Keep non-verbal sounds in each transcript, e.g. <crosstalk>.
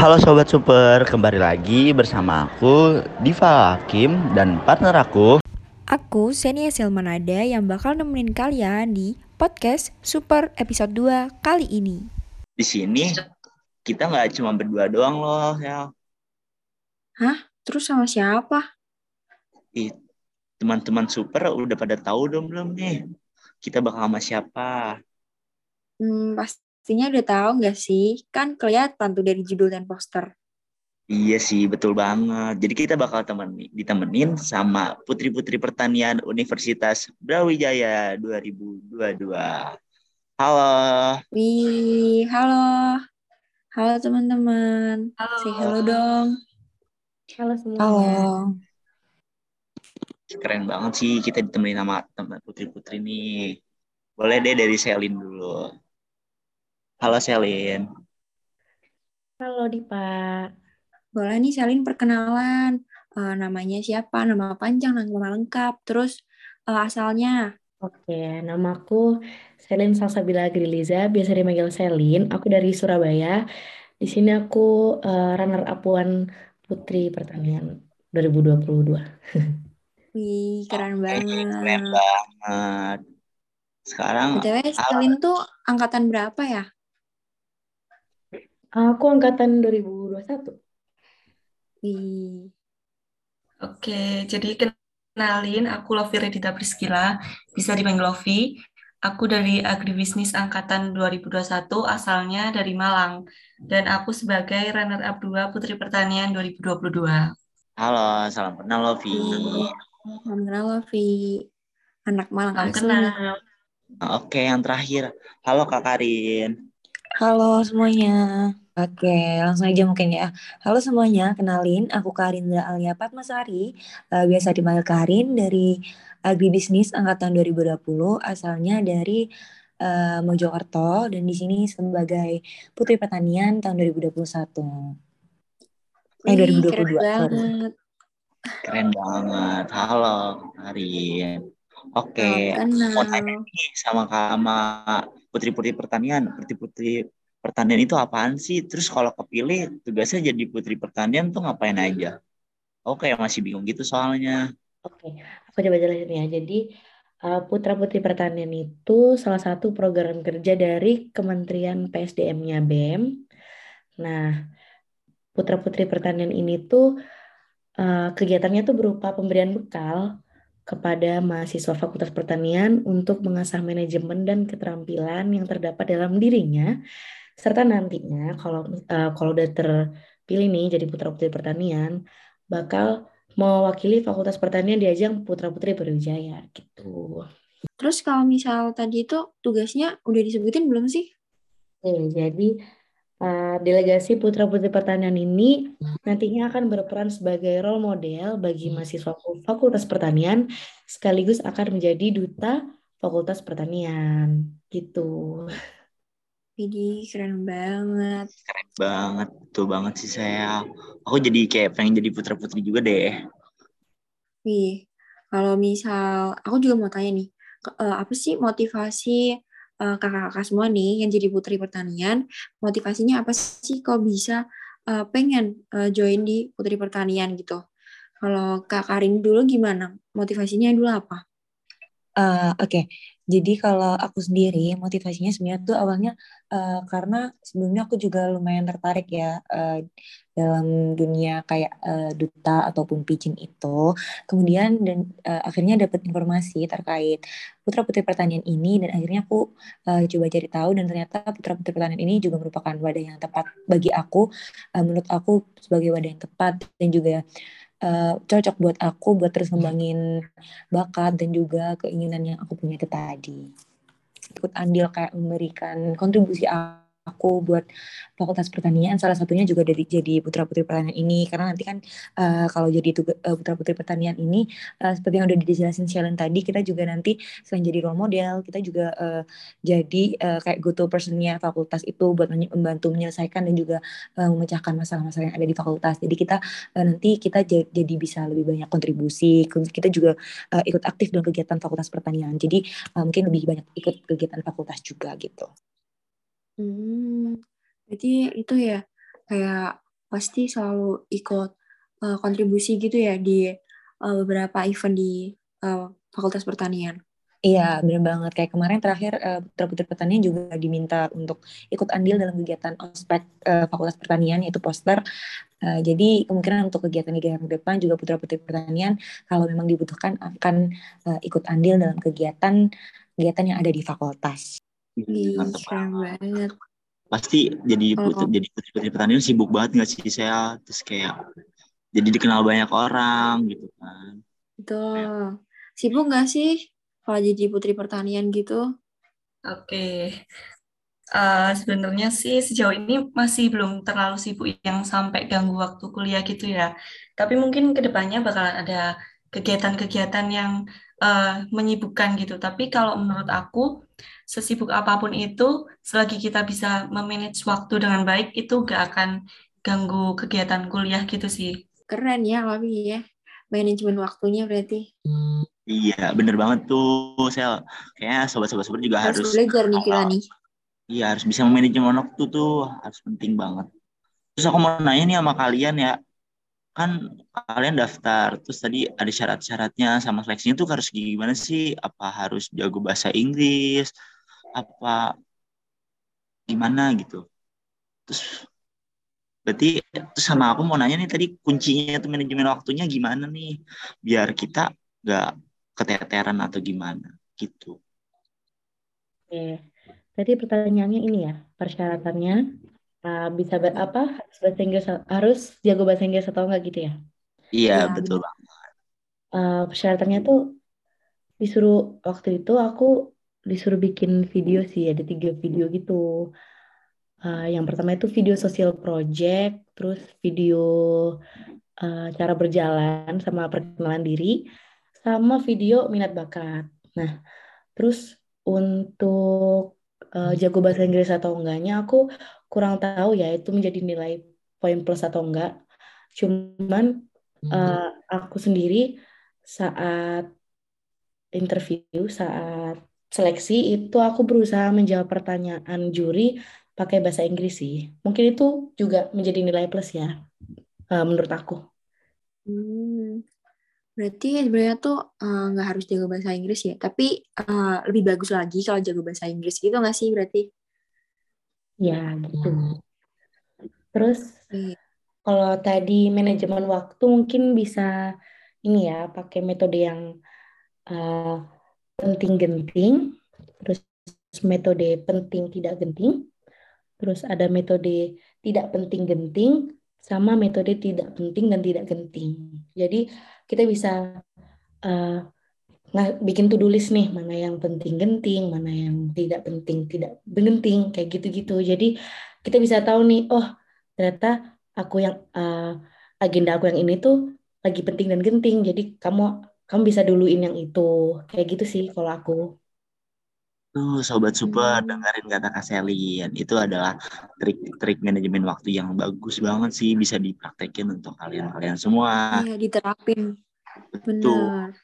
Halo Sobat Super, kembali lagi bersama aku Diva Hakim dan partner aku Aku Senia Selmanada yang bakal nemenin kalian di podcast Super episode 2 kali ini. Di sini kita nggak cuma berdua doang loh ya. Hah? Terus sama siapa? Ih, teman-teman Super udah pada tahu dong belum nih? Kita bakal sama siapa? Hmm, pastinya udah tahu nggak sih? Kan kelihatan tuh dari judul dan poster. Iya sih, betul banget. Jadi kita bakal temen, ditemenin sama Putri-Putri Pertanian Universitas Brawijaya 2022. Halo. Wih, halo. Halo teman-teman. Halo. Say hello dong. Halo semuanya. Halo. Keren banget sih kita ditemenin sama teman Putri-Putri nih. Boleh deh dari Selin dulu. Halo Selin. Halo Dipa. Boleh nih Salin perkenalan. Eh, namanya siapa? Nama panjang, nama lengkap. Terus eh, asalnya. Oke, namaku Selin Salsabila Griliza, biasa dipanggil Selin. Aku dari Surabaya. Di sini aku eh, runner up one Putri Pertanian 2022. <laughs> Wih, keren Oke, banget. Keren banget. Sekarang BTW, Salin tuh angkatan berapa ya? Aku angkatan 2021. Wih. Oke, jadi kenalin aku Lovi Redita Priscila, bisa dipanggil Lovi. Aku dari Agribisnis Angkatan 2021, asalnya dari Malang. Dan aku sebagai runner-up 2 Putri Pertanian 2022. halo, salam kenal Lovi. Salam kenal Lovi. Anak Malang Salam asli. kenal. Oke, yang terakhir. Halo Kak Karin. Halo semuanya. Oke, langsung aja mungkin ya. Halo semuanya, kenalin aku Karindra Alia Patmasari, eh, biasa dipanggil Karin dari Agribisnis angkatan 2020, asalnya dari eh, Mojokerto dan di sini sebagai Putri Pertanian tahun 2021. Eh Wih, 2022, keren sorry. banget. Keren banget. Halo Karin. Oke, Salam mau tanya nih sama sama Putri-Putri Pertanian. Putri-Putri Pertanian itu apaan sih? Terus kalau kepilih tugasnya jadi Putri Pertanian tuh ngapain aja? Oke, masih bingung gitu soalnya. Oke, aku coba jelasin ya. Jadi uh, Putra Putri Pertanian itu salah satu program kerja dari Kementerian PSDM-nya BEM. Nah, Putra Putri Pertanian ini tuh uh, kegiatannya tuh berupa pemberian bekal kepada mahasiswa Fakultas Pertanian untuk mengasah manajemen dan keterampilan yang terdapat dalam dirinya, serta nantinya kalau uh, kalau udah terpilih nih jadi Putra Putri Pertanian, bakal mewakili Fakultas Pertanian di ajang Putra Putri Brawijaya gitu. Terus kalau misal tadi itu tugasnya udah disebutin belum sih? Oke, jadi uh, delegasi Putra Putri Pertanian ini nantinya akan berperan sebagai role model bagi mahasiswa Fakultas Pertanian sekaligus akan menjadi duta Fakultas Pertanian gitu. Widih, keren banget. Keren banget, betul banget sih saya. Aku jadi kayak pengen jadi putra-putri juga deh. Wih, kalau misal aku juga mau tanya nih, eh, apa sih motivasi eh, kakak-kakak semua nih yang jadi putri pertanian? Motivasinya apa sih kok bisa eh, pengen join di putri pertanian gitu? Kalau Kak Karin dulu gimana? Motivasinya dulu apa? Eh, Oke, jadi kalau aku sendiri motivasinya sebenarnya tuh awalnya eh, karena sebelumnya aku juga lumayan tertarik ya eh, dalam dunia kayak eh, duta ataupun pitching itu. Kemudian dan eh, akhirnya dapat informasi terkait putra putri pertanian ini dan akhirnya aku eh, coba cari tahu dan ternyata putra putri pertanian ini juga merupakan wadah yang tepat bagi aku. Eh, menurut aku sebagai wadah yang tepat dan juga eh, cocok buat aku buat terus ngembangin bakat dan juga keinginan yang aku punya itu tadi. Ikut andil kayak memberikan kontribusi aku buat Fakultas Pertanian salah satunya juga dari jadi putra putri pertanian ini. Karena nanti kan uh, kalau jadi tuga, uh, putra putri pertanian ini uh, seperti yang udah dijelasin Shellen tadi kita juga nanti selain jadi role model kita juga uh, jadi uh, kayak go to personnya fakultas itu buat membantu menyelesaikan dan juga uh, memecahkan masalah-masalah yang ada di fakultas. Jadi kita uh, nanti kita jadi bisa lebih banyak kontribusi kita juga uh, ikut aktif dalam kegiatan fakultas pertanian. Jadi uh, mungkin lebih banyak ikut kegiatan fakultas juga gitu Hmm, berarti itu ya kayak pasti selalu ikut uh, kontribusi gitu ya di uh, beberapa event di uh, Fakultas Pertanian. Iya, benar banget. Kayak kemarin terakhir Putra Putri Pertanian juga diminta untuk ikut andil dalam kegiatan ospek Fakultas Pertanian yaitu poster. Jadi kemungkinan untuk kegiatan-kegiatan ke depan juga Putra Putri Pertanian kalau memang dibutuhkan akan ikut andil dalam kegiatan kegiatan yang ada di fakultas. Keren banget. Pasti jadi putri, oh. jadi Putri Putri Pertanian sibuk banget nggak sih saya? Terus kayak jadi dikenal banyak orang gitu kan. Betul. Sibuk nggak sih kalau jadi putri pertanian gitu? Oke, uh, sebenarnya sih sejauh ini masih belum terlalu sibuk yang sampai ganggu waktu kuliah gitu ya. Tapi mungkin ke depannya bakalan ada kegiatan-kegiatan yang uh, menyibukkan gitu. Tapi kalau menurut aku, sesibuk apa pun itu, selagi kita bisa memanage waktu dengan baik, itu gak akan ganggu kegiatan kuliah gitu sih. Keren ya, Lavi ya. Manajemen waktunya berarti. Iya, bener banget tuh. Saya kayaknya sobat-sobat sobat juga harus, harus belajar nih kita nih. Iya, harus bisa manajemen waktu tuh harus penting banget. Terus aku mau nanya nih sama kalian ya, kan kalian daftar, terus tadi ada syarat-syaratnya sama seleksinya tuh harus gimana sih? Apa harus jago bahasa Inggris? Apa gimana gitu? Terus berarti terus sama aku mau nanya nih tadi kuncinya tuh manajemen waktunya gimana nih biar kita gak keteteran atau gimana gitu. Oke, berarti pertanyaannya ini ya persyaratannya uh, bisa ber apa harus bahasa Inggris harus jago bahasa Inggris atau enggak gitu ya? Iya ya, betul banget. Uh, persyaratannya tuh disuruh waktu itu aku disuruh bikin video sih ada tiga video gitu. Uh, yang pertama itu video sosial project, terus video uh, cara berjalan sama perkenalan diri, sama video minat bakat. Nah, terus untuk uh, jago bahasa Inggris atau enggaknya aku kurang tahu ya itu menjadi nilai poin plus atau enggak. Cuman uh, aku sendiri saat interview, saat seleksi itu aku berusaha menjawab pertanyaan juri pakai bahasa Inggris sih. Mungkin itu juga menjadi nilai plus ya, uh, menurut aku. Hmm. Berarti sebenarnya tuh eh, nggak uh, harus jago bahasa Inggris ya, tapi uh, lebih bagus lagi kalau jago bahasa Inggris gitu nggak sih berarti? Ya gitu. Terus hmm. kalau tadi manajemen waktu mungkin bisa ini ya pakai metode yang uh, penting genting, terus metode penting tidak genting, terus ada metode tidak penting genting, sama metode tidak penting dan tidak genting. Jadi kita bisa uh, nah bikin to-do list nih mana yang penting genting mana yang tidak penting tidak genting kayak gitu-gitu jadi kita bisa tahu nih oh ternyata aku yang uh, agenda aku yang ini tuh lagi penting dan genting jadi kamu kamu bisa duluin yang itu kayak gitu sih kalau aku Tuh sobat super hmm. dengerin kata Kak Selin itu adalah trik-trik manajemen waktu yang bagus banget sih bisa dipraktekin untuk kalian-kalian semua. Iya diterapin. Benar.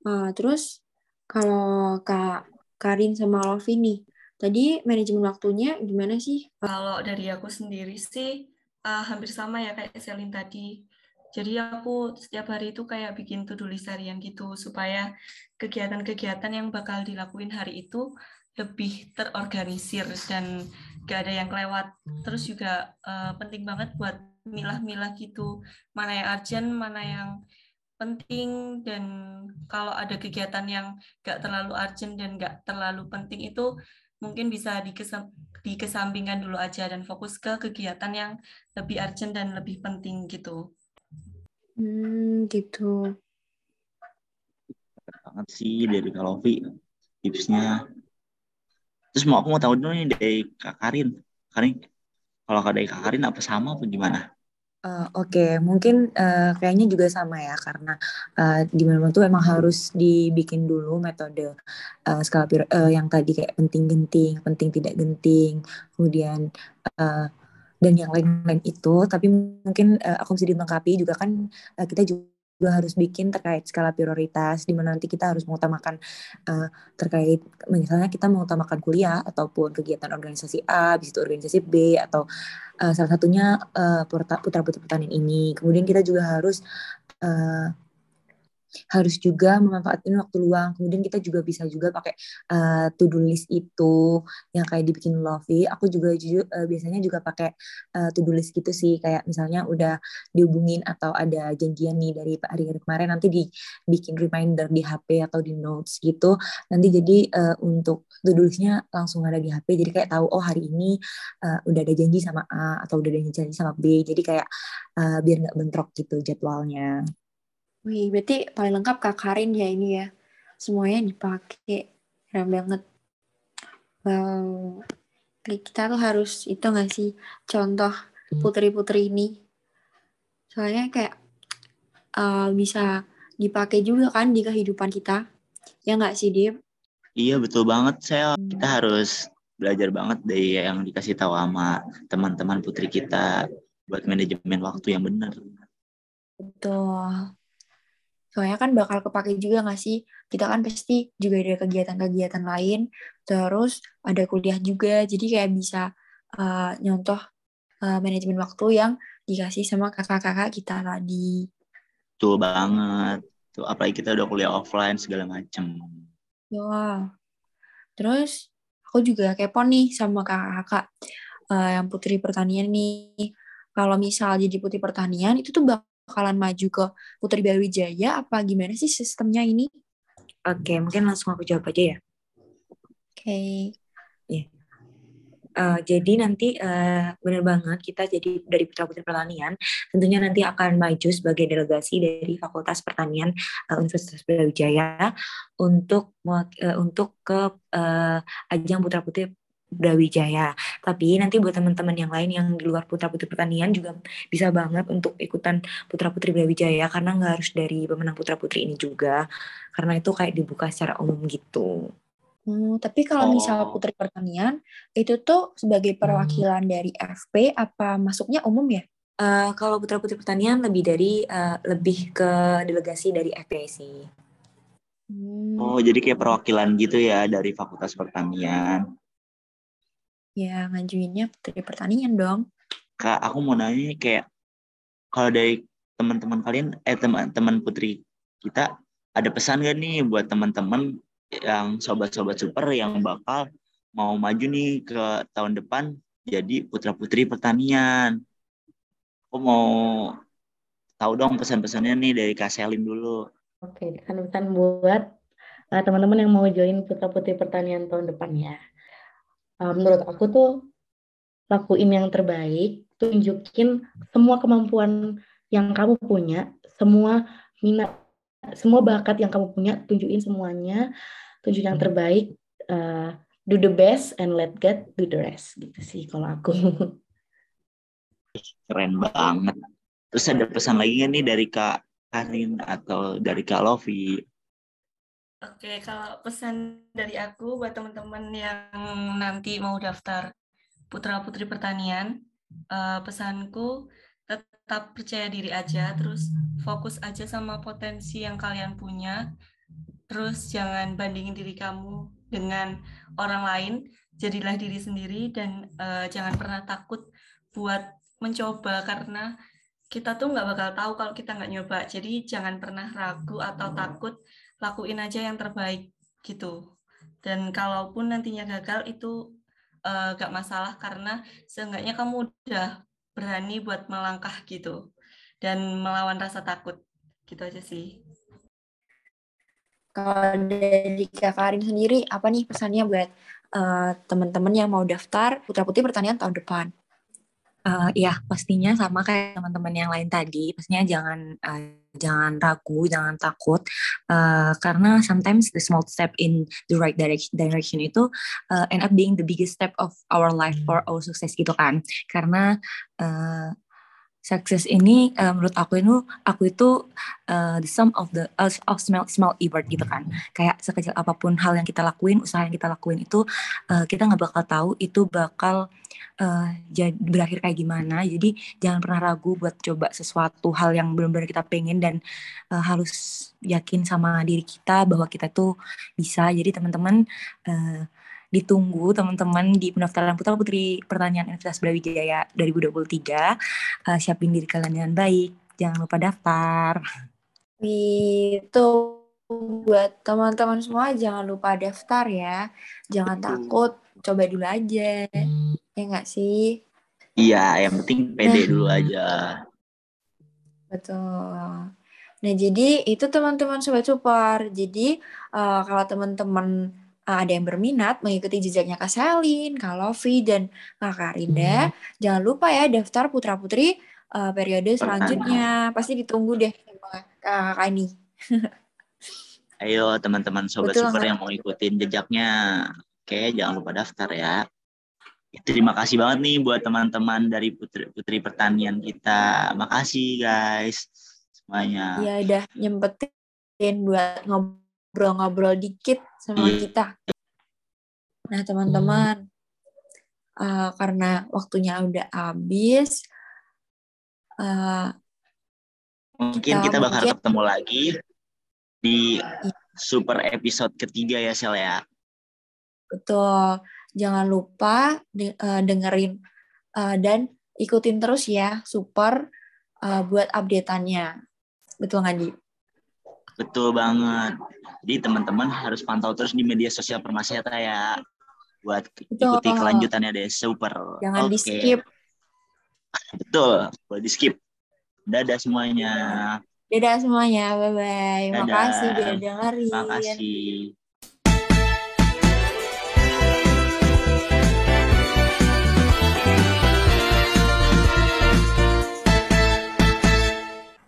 Uh, terus kalau Kak Karin sama Lovi nih, tadi manajemen waktunya gimana sih? Kalau dari aku sendiri sih uh, hampir sama ya kayak Selin tadi. Jadi aku setiap hari itu kayak bikin to-do list harian gitu supaya kegiatan-kegiatan yang bakal dilakuin hari itu lebih terorganisir dan gak ada yang kelewat. Terus juga uh, penting banget buat milah-milah gitu mana yang urgent, mana yang penting dan kalau ada kegiatan yang gak terlalu urgent dan gak terlalu penting itu mungkin bisa dikesam, dikesampingkan dulu aja dan fokus ke kegiatan yang lebih urgent dan lebih penting gitu. Hmm, gitu. Banget sih dari Kalovi tipsnya. Terus mau aku mau tahu dulu nih dari Kak Karin. Karin, kalau dari Kak Karin apa sama apa gimana? Uh, Oke, okay. mungkin uh, kayaknya juga sama ya karena uh, di mana tuh emang harus dibikin dulu metode uh, skala uh, yang tadi kayak penting genting, penting tidak genting, kemudian uh, dan yang lain-lain itu tapi mungkin uh, aku bisa dilengkapi juga kan uh, kita juga juga harus bikin terkait skala prioritas di mana nanti kita harus mengutamakan uh, terkait misalnya kita mengutamakan kuliah ataupun kegiatan organisasi A, habis itu organisasi B atau uh, salah satunya uh, putra putri pertanian ini. Kemudian kita juga harus uh, harus juga memanfaatkan waktu luang. Kemudian kita juga bisa juga pakai uh, to-do list itu yang kayak dibikin Lovey. Aku juga jujur uh, biasanya juga pakai uh, to-do list gitu sih. Kayak misalnya udah dihubungin atau ada janjian nih dari hari-hari kemarin nanti dibikin reminder di HP atau di notes gitu. Nanti jadi uh, untuk to-do listnya langsung ada di HP. Jadi kayak tahu oh hari ini uh, udah ada janji sama A atau udah ada janji sama B. Jadi kayak uh, biar nggak bentrok gitu jadwalnya. Wih, berarti paling lengkap Kak Karin ya ini ya. Semuanya dipakai. Keren banget. Wow. Kita tuh harus itu gak sih contoh hmm. putri-putri ini. Soalnya kayak uh, bisa dipakai juga kan di kehidupan kita. Ya nggak sih, Dip? Iya, betul banget, Sel. Kita hmm. harus belajar banget dari yang dikasih tahu sama teman-teman putri kita buat manajemen waktu yang benar. Betul. Soalnya kan bakal kepake juga nggak sih? Kita kan pasti juga ada kegiatan-kegiatan lain, terus ada kuliah juga, jadi kayak bisa uh, nyontoh uh, manajemen waktu yang dikasih sama kakak-kakak kita tadi. Tuh banget. Tuh apalagi kita udah kuliah offline segala macem. Wah. Terus aku juga kepo nih sama kakak-kakak uh, yang putri pertanian nih. Kalau misal jadi putri pertanian itu tuh bak bakalan maju ke Putri Brawijaya apa gimana sih sistemnya ini? Oke, mungkin langsung aku jawab aja ya. Oke. Okay. Yeah. Uh, jadi nanti uh, benar banget kita jadi dari Putra Putri Pertanian tentunya nanti akan maju sebagai delegasi dari Fakultas Pertanian uh, Universitas Brawijaya untuk uh, untuk ke uh, ajang Putra Putri Brawijaya. Tapi nanti buat teman-teman yang lain yang di luar Putra Putri Pertanian juga bisa banget untuk ikutan Putra Putri Brawijaya karena nggak harus dari pemenang Putra Putri ini juga. Karena itu kayak dibuka secara umum gitu. Hmm, tapi kalau oh. misal Putri Pertanian itu tuh sebagai perwakilan hmm. dari FP apa masuknya umum ya? Uh, kalau Putra Putri Pertanian lebih dari uh, lebih ke delegasi dari FP sih. Hmm. Oh, jadi kayak perwakilan gitu ya dari Fakultas Pertanian. Ya, ngajuinnya Putri Pertanian dong. Kak, aku mau nanya kayak kalau dari teman-teman kalian, eh teman-teman Putri kita, ada pesan gak nih buat teman-teman yang sobat-sobat super yang bakal mau maju nih ke tahun depan jadi putra-putri pertanian. Aku mau tahu dong pesan-pesannya nih dari Kak Selin dulu. Oke, pesan-pesan buat uh, teman-teman yang mau join putra-putri pertanian tahun depan ya uh, menurut aku tuh lakuin yang terbaik, tunjukin semua kemampuan yang kamu punya, semua minat, semua bakat yang kamu punya, tunjukin semuanya, tunjuk yang terbaik, uh, do the best and let God do the rest gitu sih kalau aku. <laughs> Keren banget. Terus ada pesan lagi nih dari Kak Karin atau dari Kak Lovi Oke, kalau pesan dari aku buat teman-teman yang nanti mau daftar putra putri pertanian, uh, pesanku tetap percaya diri aja, terus fokus aja sama potensi yang kalian punya, terus jangan bandingin diri kamu dengan orang lain, jadilah diri sendiri dan uh, jangan pernah takut buat mencoba karena kita tuh nggak bakal tahu kalau kita nggak nyoba. Jadi jangan pernah ragu atau takut lakuin aja yang terbaik gitu. Dan kalaupun nantinya gagal itu uh, gak masalah karena seenggaknya kamu udah berani buat melangkah gitu dan melawan rasa takut gitu aja sih. Kalau dari Kak Karin sendiri, apa nih pesannya buat uh, teman-teman yang mau daftar Putra Putri Pertanian tahun depan? Uh, ya pastinya sama kayak teman-teman yang lain tadi. Pastinya jangan uh, jangan ragu, jangan takut, uh, karena sometimes the small step in the right direction, direction itu uh, end up being the biggest step of our life for our success gitu kan. Karena uh, Sukses ini uh, menurut aku itu aku itu uh, the sum of the uh, of small small effort gitu kan. Kayak sekecil apa pun hal yang kita lakuin, usaha yang kita lakuin itu uh, kita nggak bakal tahu itu bakal uh, jadi berakhir kayak gimana. Jadi jangan pernah ragu buat coba sesuatu hal yang benar-benar kita pengen dan uh, harus yakin sama diri kita bahwa kita tuh bisa. Jadi teman-teman uh, ditunggu teman-teman di pendaftaran Putra Putri Pertanian Universitas Brawijaya 2023. Uh, siapin diri kalian dengan baik, jangan lupa daftar. Itu buat teman-teman semua jangan lupa daftar ya. Jangan takut, coba dulu aja. Ya nggak sih? Iya, yang penting pede nah, dulu aja. Betul. Nah, jadi itu teman-teman Sobat Super. Jadi, uh, kalau teman-teman ada yang berminat mengikuti jejaknya Kak Selin, Kak Lofi, dan Kak Karinda, hmm. jangan lupa ya daftar putra-putri uh, periode selanjutnya. Pasti ditunggu deh kakak ini. Ayo teman-teman sobat Betul, super yang mau ikutin jejaknya. Oke, jangan lupa daftar ya. Terima kasih banget nih buat teman-teman dari Putri, Putri Pertanian kita. Makasih guys semuanya. Iya udah nyempetin buat ngobrol-ngobrol dikit sama iya. kita. Nah, teman-teman, uh, karena waktunya udah habis, uh, mungkin kita, kita bakal mungkin, ketemu lagi di iya. super episode ketiga ya, Sel ya. Betul. Jangan lupa de uh, dengerin uh, dan ikutin terus ya super uh, buat update-annya. Betul nggak, Di? Betul banget. Jadi teman-teman harus pantau terus di media sosial Permasyata ya. Buat Betul. ikuti kelanjutannya deh. Super. Jangan okay. di skip. <laughs> Betul. Boleh di skip. Dadah semuanya. Dadah semuanya. Bye-bye. Makasih udah dengerin. Makasih.